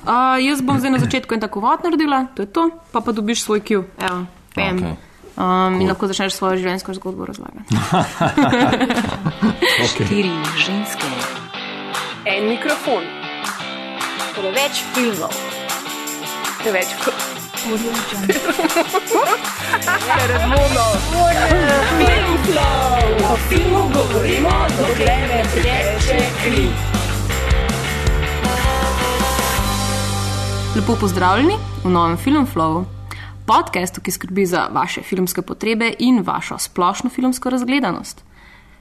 Uh, jaz bom zdaj na začetku en tako vod naredila, to je to, pa pa dobiš svoj kiv. Evo, vem. Okej. Um, cool. In lahko začneš svojo življenjsko zgodbo razlagati. Štiri ženske. En mikrofon, preveč filmov, preveč O filmu govorimo, dokler ne teče kri. Lepo pozdravljeni v novem Filmflowu, podkastu, ki skrbi za vaše filmske potrebe in vašo splošno filmsko razgledanost.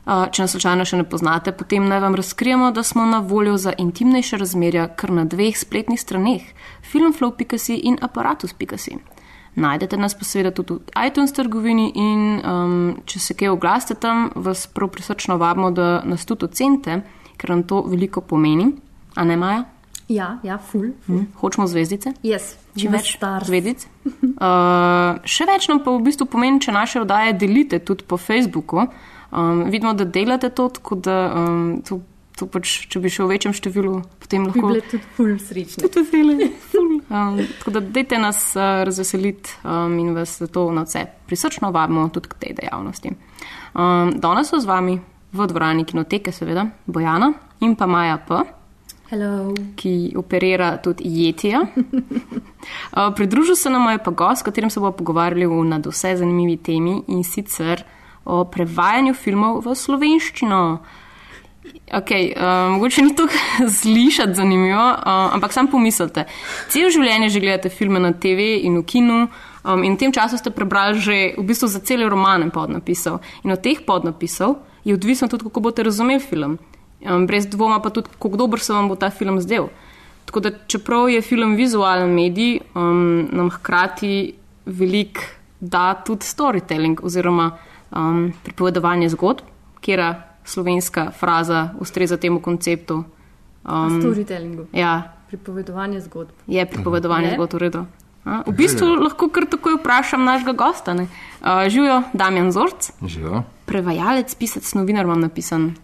Uh, Če nas slučajno še ne poznate, potem naj vam razkrijemo, da smo na voljo za intimnejše razmerja kar na dveh spletnih straneh: filmflow.si in aparatus.si. Najdete nas pa seveda tudi v iTunes trgovini in um, če se kaj oglasite tam, vas prav prisrčno vabimo, da nas tudi ocenite, ker nam to veliko pomeni. A ne Maja? Ja, ja, ful. Hm? Hočemo zvezdice? Yes, Čim več zvezdic. Uh, še več nam pa v bistvu pomeni, če naše oddaje delite tudi po Facebooku. Um, vidimo, da delate to, tako da um, to, to pač, če bi šel v večjem številu, potem Bi lahko. bile tudi ful srečne. Tudi veseli. Um, tako da dajte nas uh, razveseliti um, in vas zato na vse prisrčno vabimo tudi k tej dejavnosti. Um, danes so z vami v dvorani kinoteke, seveda, Bojana in pa Maja P. Hello. ki operira tudi jetija. Uh, Pridružil se nam je pa gost, s katerim se bomo pogovarjali o nadvse zanimivi temi in sicer o prevajanju filmov v slovenščino. Okay, uh, mogoče ni to slišati zanimivo, uh, ampak sam pomislite. Cel življenje že gledate filme na TV in v kinu. Um, in v tem času ste prebrali že v bistvu za cele romane podnapisov. In od teh podnapisov je odvisno tudi, kako boste razumeli film. Um, brez dvoma pa tudi, kako dober se vam bo ta film zdel. Tako da, čeprav je film vizualen medij, um, nam hkrati veliko da tudi storytelling oziroma um, pripovedovanje zgodb, kjer slovenska fraza ustreza temu konceptu. Um, Storytellingu, Ja, pripovedovanje zgodb. je pripovedovanje Je? zgodb v redu. A, v bistvu lahko kar takoj vprašam našega gosta. ne. Uh, Živijo Damjan Zorc, Živijo. prevajalec, pisec, novinar vam napisan.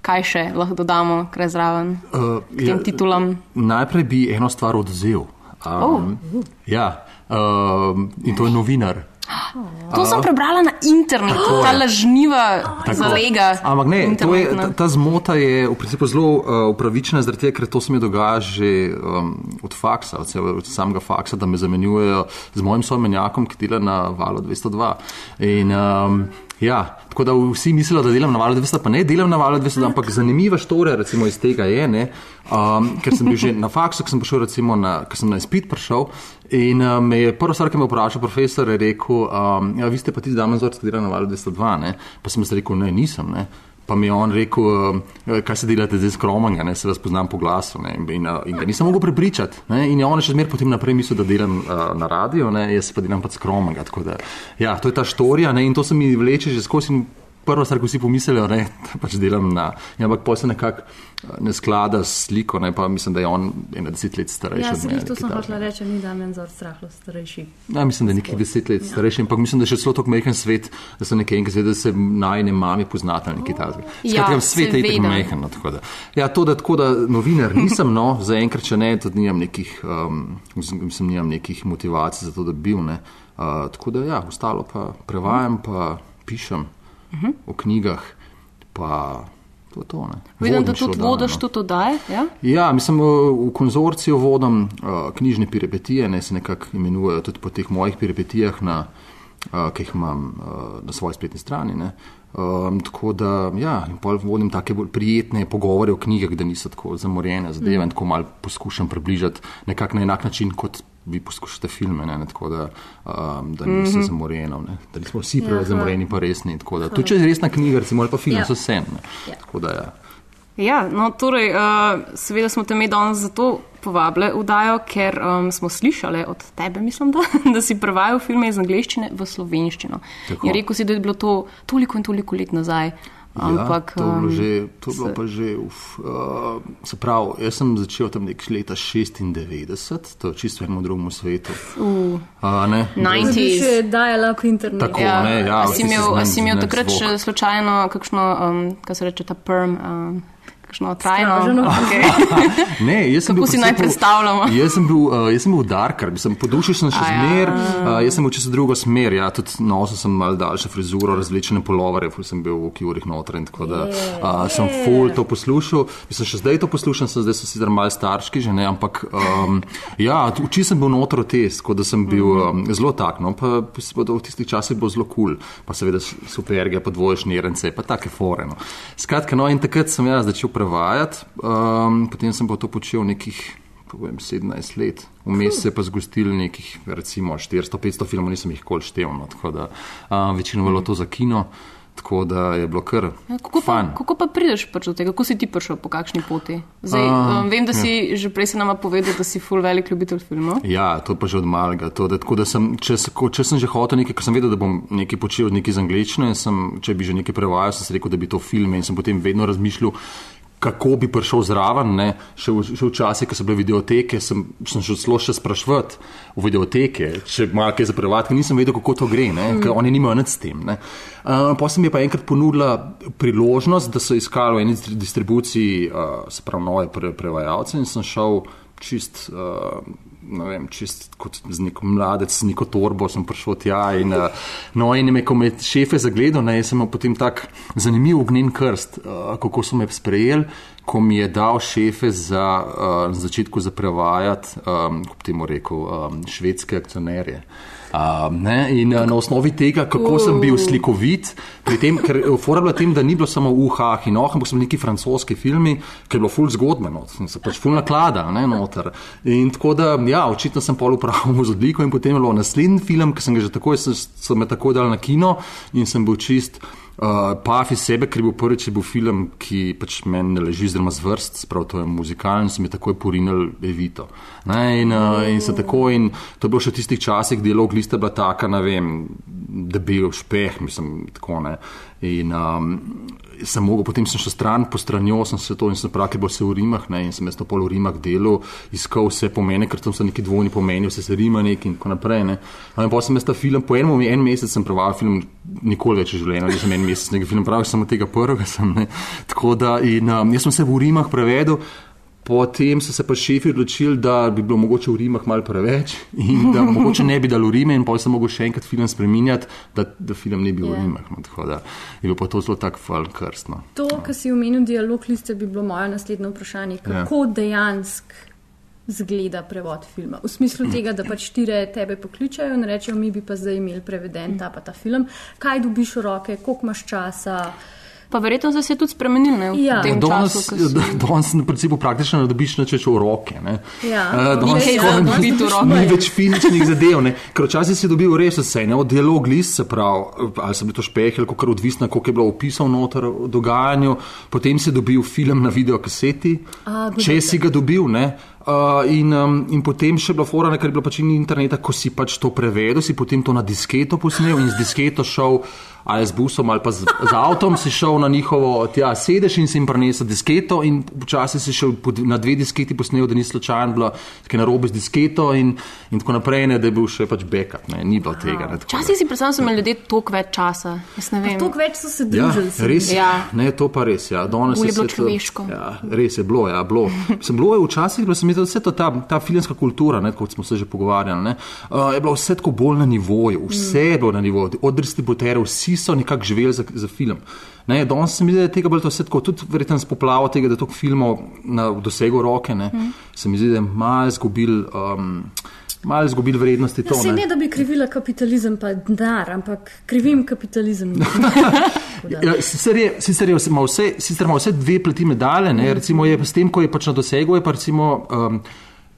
Kaj še lahko dodamo, kaj zraven Uh, tem titulam? Najprej bi eno stvar odvzel. Um, oh. Ja, um, in to je novinar. To sem prebrala na internetu, ta lažniva zalega. Ampak ne, je, ta, ta zmota je v principu zelo uh, upravičena, zaradi tega, ker to se mi dogaja že um, od faksa, od, se- od samega faksa, da me zamenjujejo z mojim somenjakom, ki dela na valu 202. In, um, ja, tako da vsi mislijo, da delam na valu 200, pa ne delam na valu 200, ampak zanimiva štorija recimo iz tega je, ne, um, ker sem bil že na faksu, ker sem prišel recimo na, ker sem na izpit prišel in um, me je prvo stvar, ki me je vprašal profesor, je rekel, um, ja, vi ste pa ti damen vzorc, ki dela na valu 202, ne, pa sem jaz rekel, ne, nisem, ne. Pa mi je on rekel, eh, kaj se delate zdaj s kromanga, ne se vas poznam po glasu. Ne, in, in, in ga nisem mogel prepričati. Ne, in je on še zmeraj potem naprej mislil, da delam uh, na radio, ne, jaz pa delam pa s kromanga. Tako da, ja, to je ta štorija ne, in to se mi vleče že skozi. In Prva stvar, ko si pomislijo, da pač delam na. Ja, ampak pa se nekako eh, ne sklada s sliko, ne, pa mislim, da je on ena deset let starejši. Ja, od se mene, jih to sem hotela reči, ni da men zor strahlo starejši. Ja, mislim, da je nekaj deset let starejši, ampak mislim, da je še zelo tako majhen svet, da so nekaj enkrat, da se najne mami poznate ali nekaj takega. Ja, Skratka, svet je tako majhen. No, tako da. Ja, to, da tako da novinar nisem, no, zaenkrat, če ne, tudi nimam nekih, um, mislim, nimam nekih motivacij za to, da bi bil. Ne. Uh, tako da, ja, ostalo pa prevajam, pa pišem o knjigah, pa to je to. Ne. Vidim, da tudi oddaje, vodiš no. tudi oddaje. Ja? Ja, mislim, v konzorciju vodam uh, knjižne peripetije, ne se nekako imenujejo tudi po teh mojih peripetijah, na, uh, ki jih imam uh, na svoji spletni strani. Ne. Um, tako da, ja, in pol vodim take bolj prijetne pogovore o knjigah, da niso tako zamorjene zadeve in tako malo poskušam približati nekako na enak način, kot vi poskušate filme, ne, ne, tako da, um, da niso mm -hmm. zamorjeno, ne, da nismo vsi preveč Ja, zamorjeni, pa resni. Da, tudi če je resna knjiga, recimo, ali pa film, Ja. so vse. ne. Ja. Tako da, ja. Ja, no, torej, uh, seveda smo te mi danes zato povabili v Dajo, ker um, smo slišali od tebe, mislim, da, da si prevajal filme iz angleščine v slovenščino. Tako. In rekel si, da je bilo to toliko in toliko let nazaj. Ampak, ja, to, je bilo um, že, to je bilo se- pa že, uf, uh, se pravi, jaz sem začel tam nek leta 96, to je čisto v enem drugem svetu. Uh, Uh, ne, Nine- To bi 90s. še dajala po internetu. Tako. ne, ja, a si imel, si imel takrat še slučajno kakšno, um, kaj se reče, ta perm, um, kakšno trajno. Okay. Ne, jaz sem Kako bil si v naj principu- predstavljamo? Jaz sem bil, uh, jaz sem bil darkar, po duši sem še A ja. zmer, uh, jaz sem bil čez drugo smer, ja, tudi nosil sem mal daljšo frizuro, različne polovare, ful sem bil v kjurih noter in tako da uh, sem full to poslušal. Mislim, še zdaj to poslušam, sem zdaj sem sicer mal starški že ne, ampak um, ja, uči sem bil noter test, tako da sem bil um, zelo tak, no, pa v tistih časih bilo zelo kul, cool. pa seveda superge, pa dvoje šnirence, pa take fore. No. Skratka, no in takrat sem jaz začel prevajati, um, potem sem pa to počel nekih povem, 17 let, vmes se je pa zgostili nekih, recimo 400-500 filmov, nisem jih kol štev, no, tako da um, večino bilo to za kino, tako da je bilo kar Ja, Kako pa, fajn. kako pa prideš pač do tega? Kako si ti prišel po kakšni poti? Zdaj, um, vem, da si že prej se nama povedal, da si full velik ljubitelj filmov. Ja, to pa že od malega. To, da, tako da sem, če, se- če sem že hotel nekaj, ker sem vedel, da bom nekaj počel nekaj z angliščino, in sem, če bi že nekaj prevajal, sem si rekel, da bi to filme in sem potem vedno razmišljal. Kako bi prišel zraven, ne? še v, še v časih, ko so bile videoteke, sem, sem šel celo še sprašvati v videoteke, če malo kaj za prevajati, ker nisem vedel, kako to gre, mm. ker oni nimajo nič s tem. Uh, pa sem je pa enkrat ponudila priložnost, da so iskali v eni distri- distribuciji, uh, se pravi, nove pre, prevajalce in sem šel čist. Uh, ne vem, čist kot z neko mladec, neko torbo sem prišel tja. In, uh, no, in me, ko me je šefe zagledal, ne, sem imel potem tak zanimiv ognjen krst, uh, kako so me sprejeli, ko mi je dal šefe za, uh, na začetku za prevajati, um, kot temu rekel, um, švedske akcionarje. Um, ne, in uh, na osnovi tega, kako sem bil slikovit, pri tem, ker fora bila tem, da ni bilo samo uhah in oh, ampak so bili neki francoski filmi, ki je bilo ful zgodbe, no, sem se pač ful naklada, ne, noter. In tako da, ja, očitno sem pol upravil z odliko in potem je bilo naslednji film, ki sem ga že takoj, so me takoj dal na kino in sem bil čist. Uh, Paf iz sebe, ker je bil prvič je bil film, ki pač meni ne leži zelo zvrst, sprav to je muzikalen, sem je takoj porinil Evito. Ne, in, uh, in se tako, in to je bilo še v tistih časih, dialog lista bila taka, ne vem, da bi bil špeh, mislim, tako ne. In um, sem mogel, potem sem šel stran po stranjo, sem se to in sem pravi, bo se v Rimah, ne, in sem jaz to pol v Rimah delal, iskal vse pomene, ker tam so neki dvojni pomeni, vse se Rima neki in tako naprej. Ne. No, in potem sem jaz ta film, po enem, en mesec sem prevajal film, nikoli več v življenju, nisem en mesec nekaj film pravil, samo tega prvega sem. Ne. Tako da, in um, jaz sem se v Rimah prevedel. Potem so se pa šefi odločili, da bi bilo mogoče v Rimah malo preveč in da mogoče ne bi dal v Rime, in potem sem mogel še enkrat film spremenjati, da, da film ni bil Ja. v Rimah. No, tako da je bilo pa to zelo tak fal krstno. To, kar si omenil, dialog liste, bi bilo moje naslednje vprašanje. Ja. Kako ja. dejansko zgleda prevod filma? V smislu tega, da pač štire tebe pokličajo in rečejo, mi bi pa zdaj imeli preveden ta pa ta film. Kaj dobiš v roke, koliko imaš časa? Pa verjetno se je tudi spremenil ne, Ja. Danes, danes na principu praktično ne dobiš nič več v roke. Ne. Ja. Ni danes skoraj za ni- dobiti v roke. Ni več fizičnih zadev. Ne. Ker včasih si dobil res vse, ne, od dialog list, se pravi, ali so bili to špehi, ali kako odvisno, koliko je bilo opisov noter v dogajanju. Potem si dobil film na videokaseti, A, če si ga dobil. Ne. Uh, in, um, in potem še bila fora, ker je bilo pač ni interneta, ko si pač to prevedel, si potem to na disketo posnel in z disketo šel ali z busom ali pa z, z avtom, si šel na njihovo tja, sedež in si jim prinesel disketo in včasih si šel po, na dve disketi posnel, da ni slučajno bilo kaj narobe z disketo in, in tako naprej, ne, da je bil še pač backup, ne, ni bilo tega. Ne, da- Včasih si predstavljam, da so imeli ljudje toliko več časa. Jaz ne vem. Toliko več so se Ja, družili. mi res je. Ja. Ne, to pa res. Ja. Danes je je bilo to- človeško. Ja, res je bilo. Ja, bilo. Mislim, bilo je včasih, bilo se mi zdi, da vse to, ta, ta filmska kultura, ne, kot smo se že pogovarjali, ne, uh, je bilo vse tako bolj na nivoju. Vse je bilo na nivoju, od distributerjev, vsi so nekako živeli za, za film. Ne, danes se mi zdi, da je tega bolj to vse tako, tudi verjetno s poplavo tega, da toliko filmov na dosegu roke, ne, se mi zdi, da je malo izgubil. Um, Malo izgubil vrednosti to. Ja, ne. ne, da bi krivila kapitalizem, pa denar, ampak krivim kapitalizem. Ja, sicer, je, sicer, je, ima vse, sicer ima vse dve plati medalje, ne, recimo je s tem, ko je pač na dosegu, je pa recimo. Um,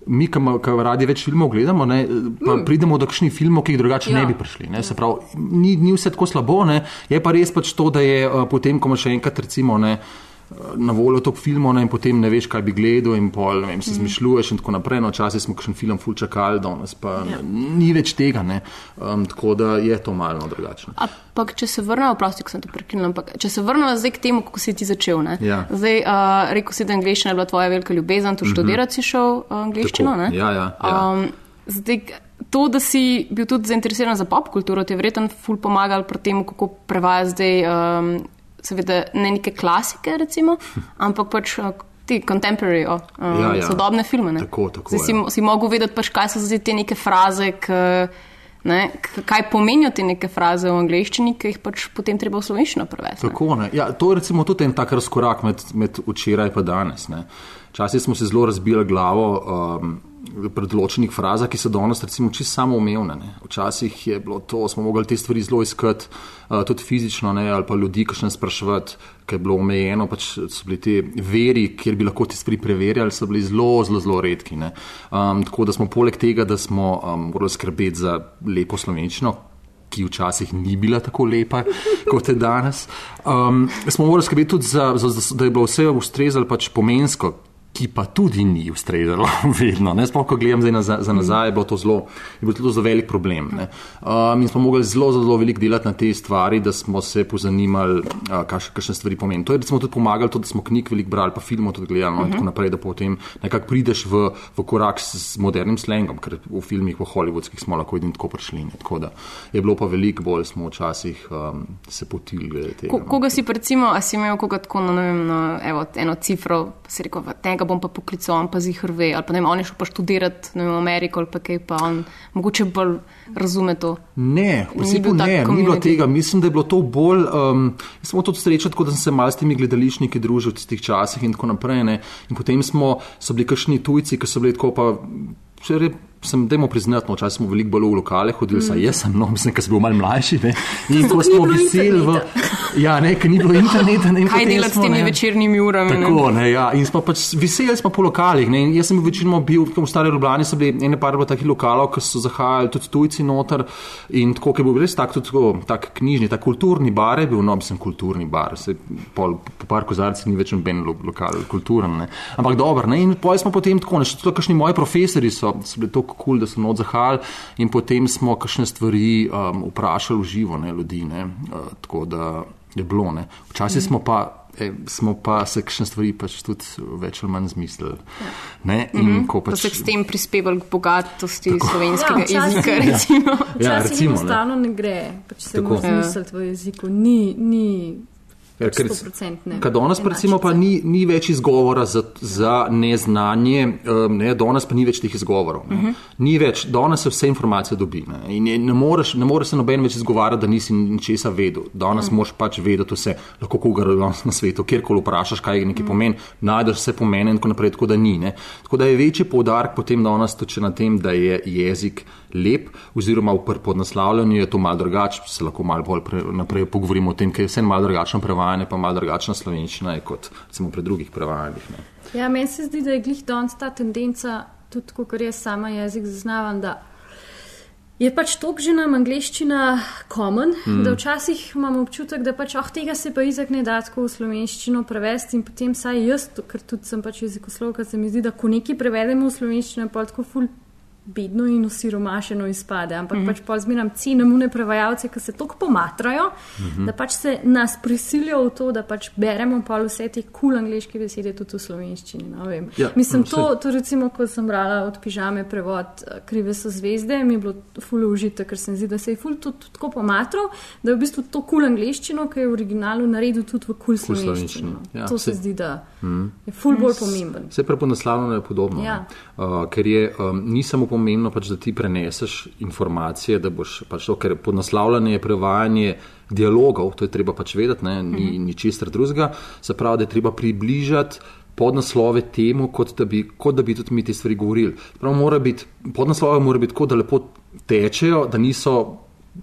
Mi, ki radi več filmov gledamo, ne, pa mm. pridemo do kakšnih filmov, ki jih drugače ja. Ne bi prišli. Ne, se pravi, ni, ni vse tako slabo, ne, je pa res pač to, da je uh, potem, ko imaš še enkrat, recimo, ne, uh, na voljo toliko filmov in potem ne veš, kaj bi gledal, in pol, vem, si zmišljuješ in tako naprej. No, včasih smo kakšen film ful čakali, danes pa ja. ni več tega, ne, um, tako da je to malo drugačno. Ampak, če se vrnemo, prosti, ko sem te prekinila, ampak če se vrnemo zdaj k temu, kako si ti začel. Ne? Ja. Zdaj, uh, rekel si, da angliščina je bila tvoja velika ljubezen, tu študirati si šel uh, angliščino. Ja, ja, ja. Um, zdaj, to, da si bil tudi zainteresiran za pop kulturo, ti je verjetno ful pomagal pri tem, kako prevaja zdaj. Um, seveda ne neke klasike, recimo, ampak pač uh, ti contemporary, um, Ja, ja. sodobne filme. Ne? Tako, tako, Zdaj si, ja. si mogel vedeti, pač, kaj so zdaj te neke fraze, k, ne, kaj pomenijo te neke fraze v angleščini, ki jih pač potem treba v slovenščino prevesti. Tako, ne. Ja, to je recimo tudi en tak razkorak med, med včeraj in danes. ne. Včasih smo se zelo razbili glavo um, pri določenih frazah, ki so danes recimo čisto samoumevne. ne. Včasih je bilo to, smo mogli te stvari zelo iskati, uh, tudi fizično, ne, ali pa ljudi, ki še ne spraševati, ker je bilo omejeno, pač so bili ti veri, kjer bi lahko te stvari preverjali, so bili zelo, zelo, zelo redki. ne. Um, tako da smo poleg tega, da smo um, morali skrbeti za lepo slovenščino, ki včasih ni bila tako lepa, kot je danes. Um, smo morali skrbeti tudi za, za, za, da je bilo vse ustrezalo pač pomensko. Ki pa tudi ni ustrezalo, vedno. Ne? Sploh, ko gledam zdaj nazaj, za nazaj, je bilo to zelo, je bilo to zelo velik problem. Ne? Um, in smo mogli zelo, zelo veliko delati na te stvari, da smo se pozanimali, uh, kakšne stvari pomenijo. To je recimo tudi pomagalo, to, da smo knjig veliko brali, pa filmov tudi gledali no? uh -huh. in tako naprej, da potem nekako prideš v, v korak s, s modernim slangom, ker v filmih, v hollywoodskih smo lahko edini tako prišli. Ne? Tako da je bilo pa veliko bolj, smo včasih um, se potili glede tega. No. koga si, recimo, a si imel koga tako, no, ne vem, no, evo, eno cifro, si rekel, "Va, tega bom pa poklical, on pa zihrve, ali pa ne vem, on je šel pa študirati vem, v Ameriko ali pa kaj, pa on mogoče bolj razume to. Ne, v principu ne, ni bilo community. tega. Mislim, da je bilo to bolj. Um, imel tudi srečo, tako da sem se malo s temi gledališčniki družil v tistih časih in tako naprej. Ne. In potem smo, so bili kakšni tujci, ki so bili tako pa. re- Sem, dajmo priznati, no, včasih smo veliko bolj v lokale hodili, mm. saj jaz sem, no, mislim, ker sem bil malo mlajši. Ne. In ko smo bilo veseli v. Ja, ne, ker ni bilo interneta. Ne, Kaj delati s temi ne, večernimi urami? Tako, ne, ja. In smo pač veseli smo po lokalih. Ne. In Jaz sem večinoma bil v Stari Ljubljani, so bili ene par takih lokalov, ki so zahajali tudi tujci noter. In tako, ki je bil res tak, tudi tako, tak knjižni, tak kulturni bar je bil, no, mislim, kulturni bar. Se, pol, po par kozarcih ni več noben lo, lokal kulturen. Ne. Ampak dobro, ne. In pol smo potem tako, ne, še tudi kakšni moji profesori so, so bili tako kul, cool, da so not zahajali. In potem smo kakšne stvari um, vprašali v živo, ne, ljudi. Ne. Uh, tako da je bilo. Ne. Včasih mm. smo pa. E, smo pa se kakšne stvari pač tudi več ali manj zmislili. Ne, in ko Pa pač, se s tem prispevali k bogatosti slovenskega Ja, jezika, Ja. recimo. Ja, Včasih recimo, ne. enostavno ne gre, pač se Tako. moraš misliti v jeziku. Ni, ni Ja, pač ker- 100%. Kaj danes recimo pa ni, ni več izgovora za, za neznanje, um, ne, danes pa ni več teh izgovorov. Mhm. Uh -huh. Ni več, danes se vse informacije dobi. Ne, in je, ne, moreš, ne moreš se noben več izgovarjati, da nisi ničesa vedel. Danes uh Mhm. -huh. moraš pač vedeti vse, lahko koga na svetu, kjerkoli vprašaš, kaj Mhm. nekaj pomeni, najdeš vse pomene in tako naprej, tako da ni. Ne. Tako da je večji poudarek potem danes tudi na tem, da je jezik lep, oziroma v podnaslavljanju je to malo drugače, se lahko malo bolj pre, naprej pogovorimo o tem, ker je vse malo drugačno prevajanje, pa malo drugačna slovenščina je kot recimo pri drugih prevajanjih. Ne. Ja, meni se zdi, da je glih danes ta tendenca, tudi kot jaz sama jezik zaznavam, da je pač tok že nam angliščina common, mm. da včasih imamo občutek, da pač oh, tega se pa izak ne da tako v slovenščino prevesti in potem saj jaz, ker tudi sem pač jezikoslovka, se mi zdi, da ko nekaj prevedemo v slovenščino, pa tako ful bedno in osiromašeno izpade. Ampak mm -hmm. pač pa zmeram cenim une prevajalce, ki se tako pomatrajo, mm -hmm. da pač se nas prisilijo v to, da pač beremo pa vse te kul cool angliške besede tudi v slovenščini. No, vem. Ja, Mislim, no, to, to recimo, ko sem brala od pižame prevod eh, Krive so zvezde, mi je bilo ful užitek, ker sem zdi, da se je ful tudi tako pomatral, da je v bistvu to kul cool angliščino, ki je v originalu naredil tudi v kul cool slovenščino. slovenščino, Ja, to se saj- zdi, da mm. je ful bolj pomemben. Vse prepodnaslavljeno je podobno. Ja. ne. Uh, ker je um, ni samo pomembno, pač, da ti preneseš informacije, da boš pač to, ker podnaslavljanje je prevajanje dialogov, to je treba pač vedeti, ne, ni Mhm. ničesar drugega. Se pravi, da je treba približati podnaslove temu, kot da bi, kot da bi tudi mi te stvari govorili. Prav, mora biti, podnaslove mora biti tako, da lepo tečejo, da niso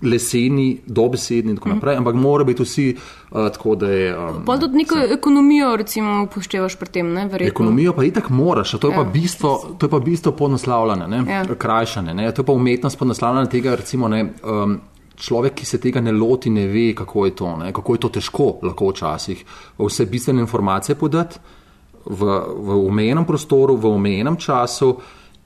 leseni, dobesedni in tako naprej, ampak mora biti vsi uh, tako, da je. Um, Pa tudi neko ekonomijo, recimo, upoštevaš pri tem, ne, verjetno. Ekonomijo pa itak moraš, to je, ja. pa, bistvo, to je pa bistvo podnaslavljanja, ne? Ja. krajšanje. Ne? To je pa umetnost podnaslavljanja tega, recimo, ne, um, človek, ki se tega ne loti, ne ve, kako je to, ne? kako je to težko, lahko včasih vse bistvene informacije podati v, v omejenem prostoru, v omejenem času.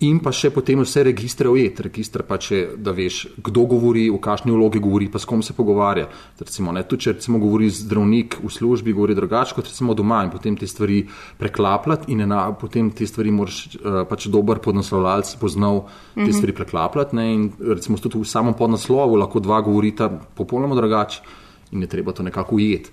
In pa še potem vse registre ujet, registr pa če, da veš, kdo govori, v kakšni vlogi govori, pa s kom se pogovarja. Recimo, ne, tudi če recimo govori zdravnik v službi, govori drugače kot recimo doma in potem te stvari preklapljati in ena, potem te stvari moraš uh, pač dober podnaslovljalec poznal te stvari preklapljati. Ne, in recimo tudi v samem podnaslovu lahko dva govorita popolnoma drugače in je treba to nekako ujeti.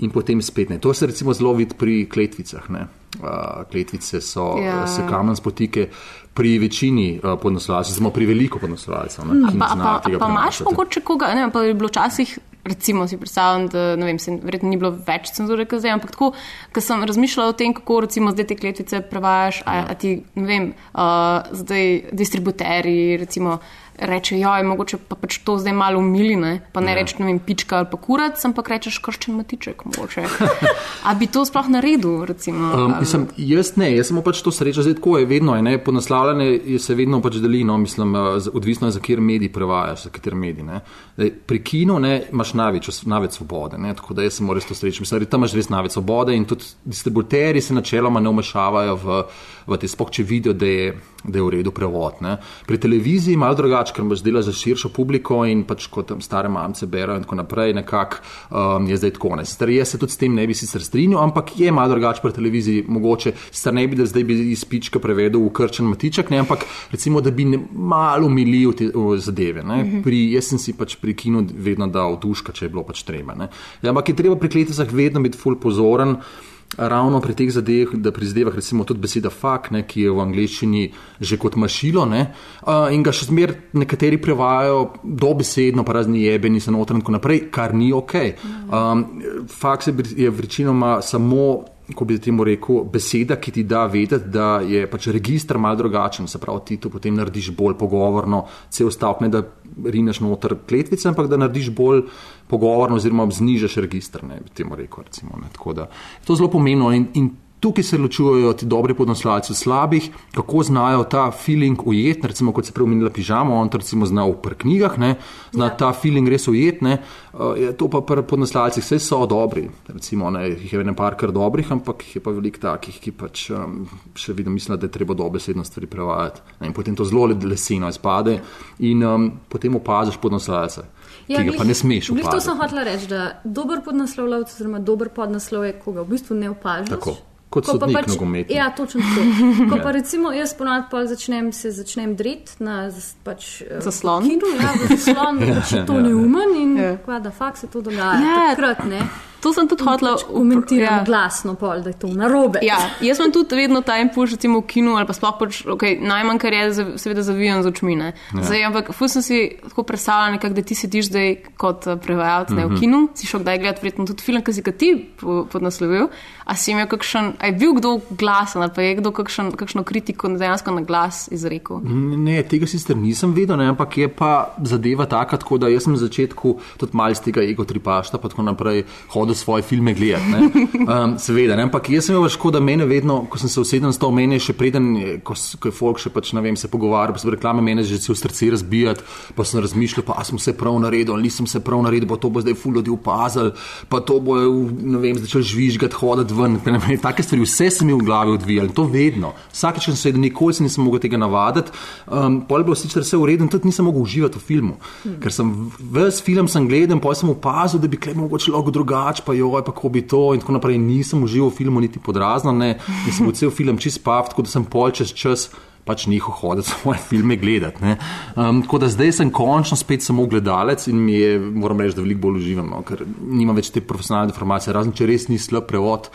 in potem spet ne. To se recimo zelo vidi pri kletvicah. Ne. Uh, kletvice so Ja. ja. se kamen spotike pri večini uh, podnoslovalcev, smo pri veliko podnoslovalcev. ne, ki Pa, pa, tega pa imaš mogoče koga, ne pa je bilo včasih, recimo si predstavljam, da ne vem, se, verjetno ni bilo več cenzure, kot zdaj, ampak tako, ko sem razmišljala o tem, kako recimo zdaj te kletvice prevajaš, a, a ti, ne vem, uh, zdaj distributeri, recimo, reče, joj, mogoče pa pač to zdaj malo umili, ne, pa ne Ja. rečeš, ne vem, pička ali pa kurac, ampak rečeš krščen matiček, mogoče. A bi to sploh naredil, recimo? Um, mislim, jaz ne, jaz samo pač to srečo, zdaj tako je vedno, je, ne, ponaslavljanje je se vedno pač deli, no, mislim, z- odvisno je, za kjer medij prevajaš, za kater medij. Ne. Zdaj, pri kinu ne, imaš največ, največ svobode, ne, tako da jaz sem res to srečo. Mislim, da tam imaš res največ svobode in tudi distributerji se načeloma ne umešavajo v, v te spok, če vidijo, da je, da je v redu prevod. Ne. Pri televiziji je malo drugače, ker imaš dela za širšo publiko in pač kot tam stare mamce berajo in tako naprej, nekako um, je zdaj tako. Sicer jaz se tudi s tem ne bi sicer strinjal, ampak je malo drugače pri televiziji, mogoče sicer ne bi, da zdaj bi iz pička prevedel v krčen matiček, ne, ampak recimo, da bi ne, malo umilil te o, zadeve. Ne. Pri, jaz sem si pač pri kinu vedno dal duška, če je bilo pač treba. Ne. Ja, ampak je treba pri kleticah vedno biti ful pozoren. Ravno pri teh zadevah, da pri zadevah, recimo tudi beseda fuck, ne, ki je v angleščini že kot mašilo, ne, uh, in ga še zmer nekateri prevajajo dobesedno, pa razni jebeni se noter in tako naprej, kar ni ok. Um, fuck se je večinoma samo ko bi temu rekel, beseda, ki ti da vedeti, da je pač registr mal drugačen, se pravi, ti to potem narediš bolj pogovorno, cel stavek, ne da rineš noter kletvice, ampak da narediš bolj pogovorno oziroma znižaš registr, ne bi temu rekel. Recimo, ne. Tako da je to zelo pomembno in, in Tukaj se ločujejo ti dobri podnoslavci od slabih, kako znajo ta feeling ujeti. Recimo, kot se prej omenila pižama, on to recimo zna v knjigah, ne, zna ja. ta feeling res ujeti. Uh, to pa pri podnoslavcih vse so dobri. Recimo, ne, jih je ne par kar dobrih, ampak jih je pa veliko takih, ki pač um, še vedno mislijo, da je treba dobesedno stvari prevajati. Ne, in potem to zelo leseno izpade in um, potem opaziš podnoslavce. Ja, ki ga pa ne smeš opaziti. To sem hotel reči, da dober podnaslovljac, oziroma dober podnaslov je, ko ga v bistvu ne opažiš. Tako. Kot Ko pa sodnik pač, nogometni. ja, točno tako. Ko pa recimo jaz ponad pol začnem se začnem dret na pač, eh, Zaslon. Kinu, ja, zaslon, pač je to neumen in Ja. kva, da fakt se to dogaja. Ja. Takrat ne. To sem tudi hotela Pač komentiram ja. glasno pol, da je to narobe. Ja, jaz imam tudi vedno ta impuls, recimo v kinu ali pa sploh pač, okay, najmanj kar je, seveda zavijem z očmi. Ne. Ja. Zdaj, ampak fus sem si tako predstavljala, nekak, da ti sediš zdaj kot eh, prevajalec ne, v kinu, si šel kdaj gledati verjetno tudi film, ki si ga ti po- podnaslovil, a si imel kakšen, a je bil kdo glasen ali pa je kdo kakšen, kakšno kritiko dejansko na glas izrekel. Ne, tega sicer nisem vedel, ne, ampak je pa zadeva taka, tako da jaz sem na začetku tudi mal z tega ego tripašta, pa tako naprej hodil svoje filme gledati. ne. Um, seveda, ne, ampak jaz sem imel škoda, mene vedno, ko sem se s to mene, še preden, je- ko, ko je folk še pač, ne vem, se pogovarjal, pa so reklame mene že v srce razbijati, pa sem razmišljal, pa sem se prav naredil, nisem se prav naredil, pa to bo zdaj ful ljudi opazil, pa to bo, ne vem, začel žvižgati, hoditi ven, ne take stvari, vse se mi v glavi odvijalo, in to vedno. Vsakeč sem sedel, nikoli se nisem mogel tega navaditi. Um, pol je bilo sicer vse v redu, tudi nisem mogel uživati v filmu. Hmm. Ker sem ves film sem gledal, pa sem opazil, da bi klej mogoče lahko drugače, pa joj, pa kako bi to in tako naprej. Nisem užival v filmu niti podrazno, ne, in sem cel film čist pav, tako da sem pol čez čas. Pač njiho hoditi svoje filme gledati. ne. Um, tako da zdaj sem končno spet samo gledalec in mi je, moram reči, da veliko bolj uživam, no, ker nimam več te profesionalne informacije, razen če res ni slab prevod,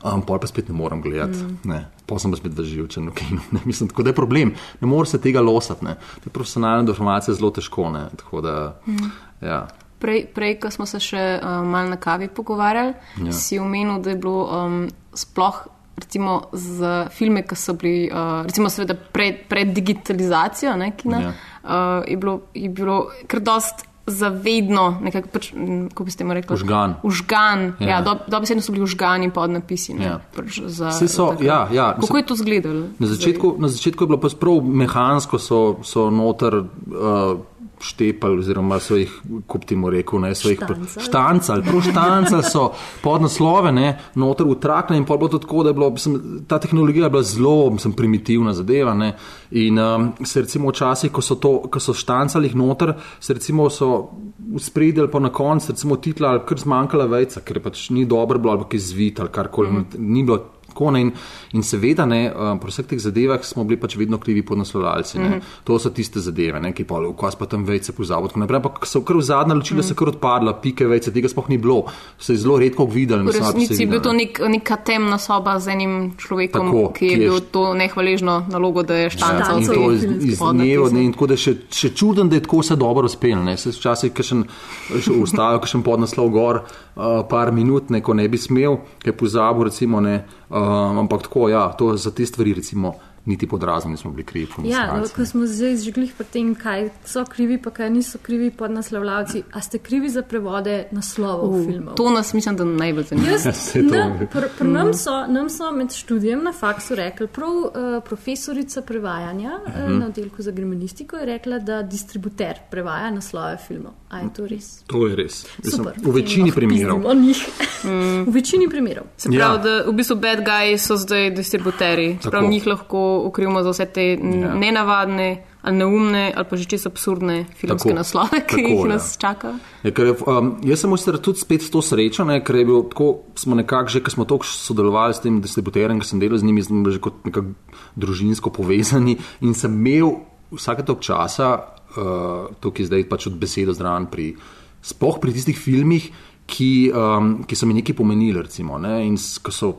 um, pol pa spet ne morem gledati. Mm. Ne. Pol sem pa spet vživčen, okay, ne, mislim, tako da je problem. Ne moreš se tega losati. Ne. Te profesionalne informacije je zelo težko. Ne, tako da, mm. ja. Prej, prej, ko smo se še um, malo na kavi pogovarjali, Ja. si omenil, da je bilo um, sploh. Recimo za filme, ki so bili, uh, recimo, seveda pred, pred digitalizacijo, ne, kina, Ja. uh, je, bilo, je bilo kar dost zavedno, nekako, pač, kako bi ste mu rekli? Užgan. Užgan, Ja. ja, do, dobesedno so bili užgani pod napisi. Ne, Ja. pač za, Saj so, takrat. ja, ja, Kako je to izgledalo? Na začetku, na začetku je bilo pač prav mehansko, so, so noter uh, štepali, oziroma so jih, kot ti mu rekel, ne, so jih Štancali. štancali, prav štancali so podnaslove, ne, noter utrakne in pol bilo tako, da je bilo, mislim, ta tehnologija bila zelo, mislim, primitivna zadeva, ne, in um, se recimo včasih, ko so to, ko so štancali jih noter, se recimo so uspredili pa na koncu, recimo titla ali kar zmanjkala vejca, ker pač ni dobro bilo ali pa kaj zvit ali karkoli, mm. ni bilo Tako, ne, in, in seveda, ne, um, pri vseh teh zadevah smo bili pač vedno krivi podnaslovljalci. Mm -hmm. To so tiste zadeve, ne, ki pa ukaz pa tam vejce pozavod. Ampak so kar v zadnja ločila, mm -hmm. se kar odpadla, pike vejce, tega sploh ni bilo. Se je zelo redko videli. V resnici je bil to nek, neka temna soba z enim človekom, Tako, ki je bil je to nehvaležno nalogo, da je štancal. Ja, in to iz, iz dnevo, ne, in tako da še, še čuden, da je tako vse dobro uspelo. Se včasih, ki še ustavijo, ki še podnaslov gor, uh, par minut, neko ne bi smel, ki je pozabil, recimo, ne, uh, ampak tako, ja, to za te stvari, recimo niti pod razom nismo bili krivi. Ja, no, ko smo zdaj žgli pri tem, kaj so krivi, pa kaj niso krivi pod naslovljavci, a ste krivi za prevode naslovov uh, filmov? To nas mislim, da najbolj zanima. Pri pr nam, so, nam so med študijem na faksu rekli, prav uh, profesorica prevajanja uh -huh. uh, na oddelku za germanistiko je rekla, da distributer prevaja naslove filmov. A je to res? To je res. Super, v večini primerov. Mm. v večini primerov. Se pravi, ja. da v bistvu bad guys so zdaj distributeri. Prav njih lahko okrivimo za vse te ja. nenavadne, ali neumne, ali pa že čisto absurdne filmske tako, naslove, ki tako, jih ja. nas čaka. Ja, ker, um, jaz sem sicer tudi spet to srečo, ne, ker je bil tako, smo nekako že, ker smo toliko sodelovali s tem distributerjem, ker sem delal z njimi, sem bil že kot nekako družinsko povezani in sem imel vsake tok časa, uh, tukaj zdaj pač od besede zraven pri, spoh pri tistih filmih, ki, um, ki so mi nekaj pomenili, recimo, ne, in ko so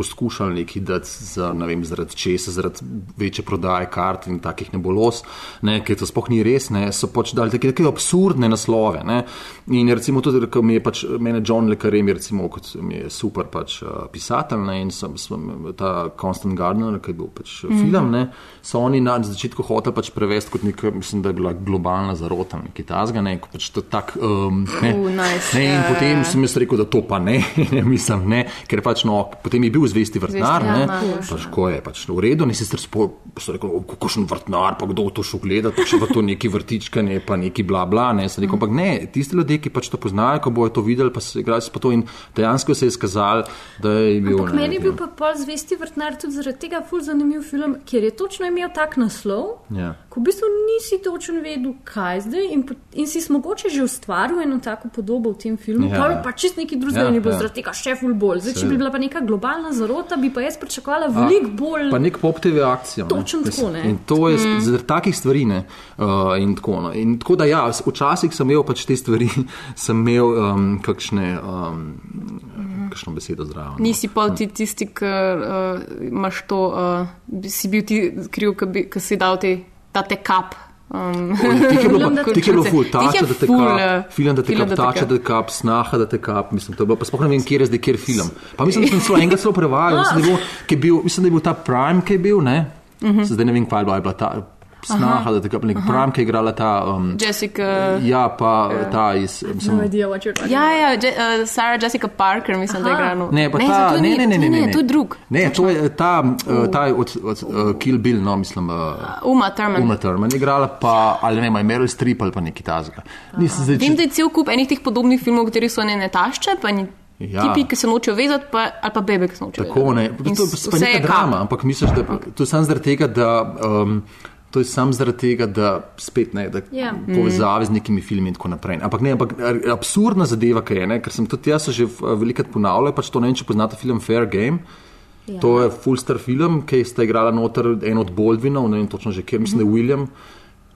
poskušali nekaj dati za, ne vem, zaradi česa, zaradi večje prodaje kart in takih nebolos, ne, ker to spoh ni res, ne, so pač dali take, take absurdne naslove. Ne. In recimo tudi, ker mi je pač, mene John Le Carré, mi, recimo, kot mi je super pač uh, pisatelj ne, in sem, sem ta Constant Gardener, ki je bil pač mm -hmm. film, ne, so oni na začetku hoteli pač prevesti kot nek, mislim, da je bila globalna zarota, nekaj tazga, ne, kot pač to tak, um, ne, uh, nice. ne, in potem sem jaz rekel, da to pa ne, ne mislim, ne, ker pač no, potem je bil zvesti vrtnar, ne, pač ko je pač v redu, ne sicer rekel, kako še vrtnar, pa kdo to šel gledati, če pa to neki vrtičkanje, pa neki bla bla, ne, rekel, ampak ne, tisti ljudje, ki pač to poznajo, ko bojo to videli, pa se igrajo s to in dejansko se je izkazal, da je bil. Ampak meni je bil pa pol zvesti vrtnar tudi zaradi tega ful zanimiv film, ker je točno imel tak naslov, ja. ko v bistvu nisi točno vedel, kaj zdaj in, in si mogoče že ustvaril eno tako podobo v tem filmu, ja. pa, pa čist neki drugi, ja, ne bo ja. zaradi tega še ful bolj. Zdaj, če bi bila pa neka globalna zarota, bi pa jaz pričakovala veliko bolj. Pa nek pop TV akcijo. Točno tako, ne. In to je mm. zaradi takih stvari, ne. Uh, in, tako, no. in tako da ja, včasih sem imel pač te stvari, sem imel um, kakšne. Um, Kakšno besedo zdravo. No. Nisi pa ti tisti, ki uh, imaš to, uh, si bil ti kriv, ki si dal te, ta te kap Um, Ti je bilo ful, tače, da te kap, film, da te kap, tače, da te kap, snaha, da te kap, mislim, to je bilo, pa spoh ne vem, kje je zdaj, kjer film. Pa mislim, da sem celo enega celo prevajal, mislim, da je bil, mislim, da je bil ta Prime, ki je bil, ne? Uh mhm. -huh. Zdaj ne vem, kaj je bila ta snaha, da tako nek pram, ki je igrala ta. Um, Jessica. Ja, pa uh, ta iz. Mislim, no idea, ja, ja, Je, uh, Sarah Jessica Parker, mislim, Aha. da je igrala. Ne, pa ne, ta, ne, ne, ne, ne, ne, ne, to je drug. Ne, to je ta, uh, ta od, od uh, Kill Bill, no, mislim. Uh, Uma Thurman. Uma Thurman igrala, pa, ali ne, ima Meryl Streep ali pa neki tazga. Vem, da je cel kup enih teh podobnih filmov, v katerih so ne tašče, pa ni. Ja. Tipi, ki se nočejo vezati, pa, ali pa bebe, ki se nočejo vezati. Tako ne, to, to je neka drama, ampak misliš, da to je samo zaradi tega, da um, To je samo zaradi tega, da spet ne, da yeah. Ja. povezave z nekimi filmi in tako naprej. Ampak ne, ampak absurdna zadeva, kaj je, ne, ker sem tudi jaz že velikrat ponavljal, pač to ne vem, če poznate film Fair Game. Ja. To je full star film, ki sta igrala noter en od Baldwinov, ne vem točno že kje, mislim, da je William.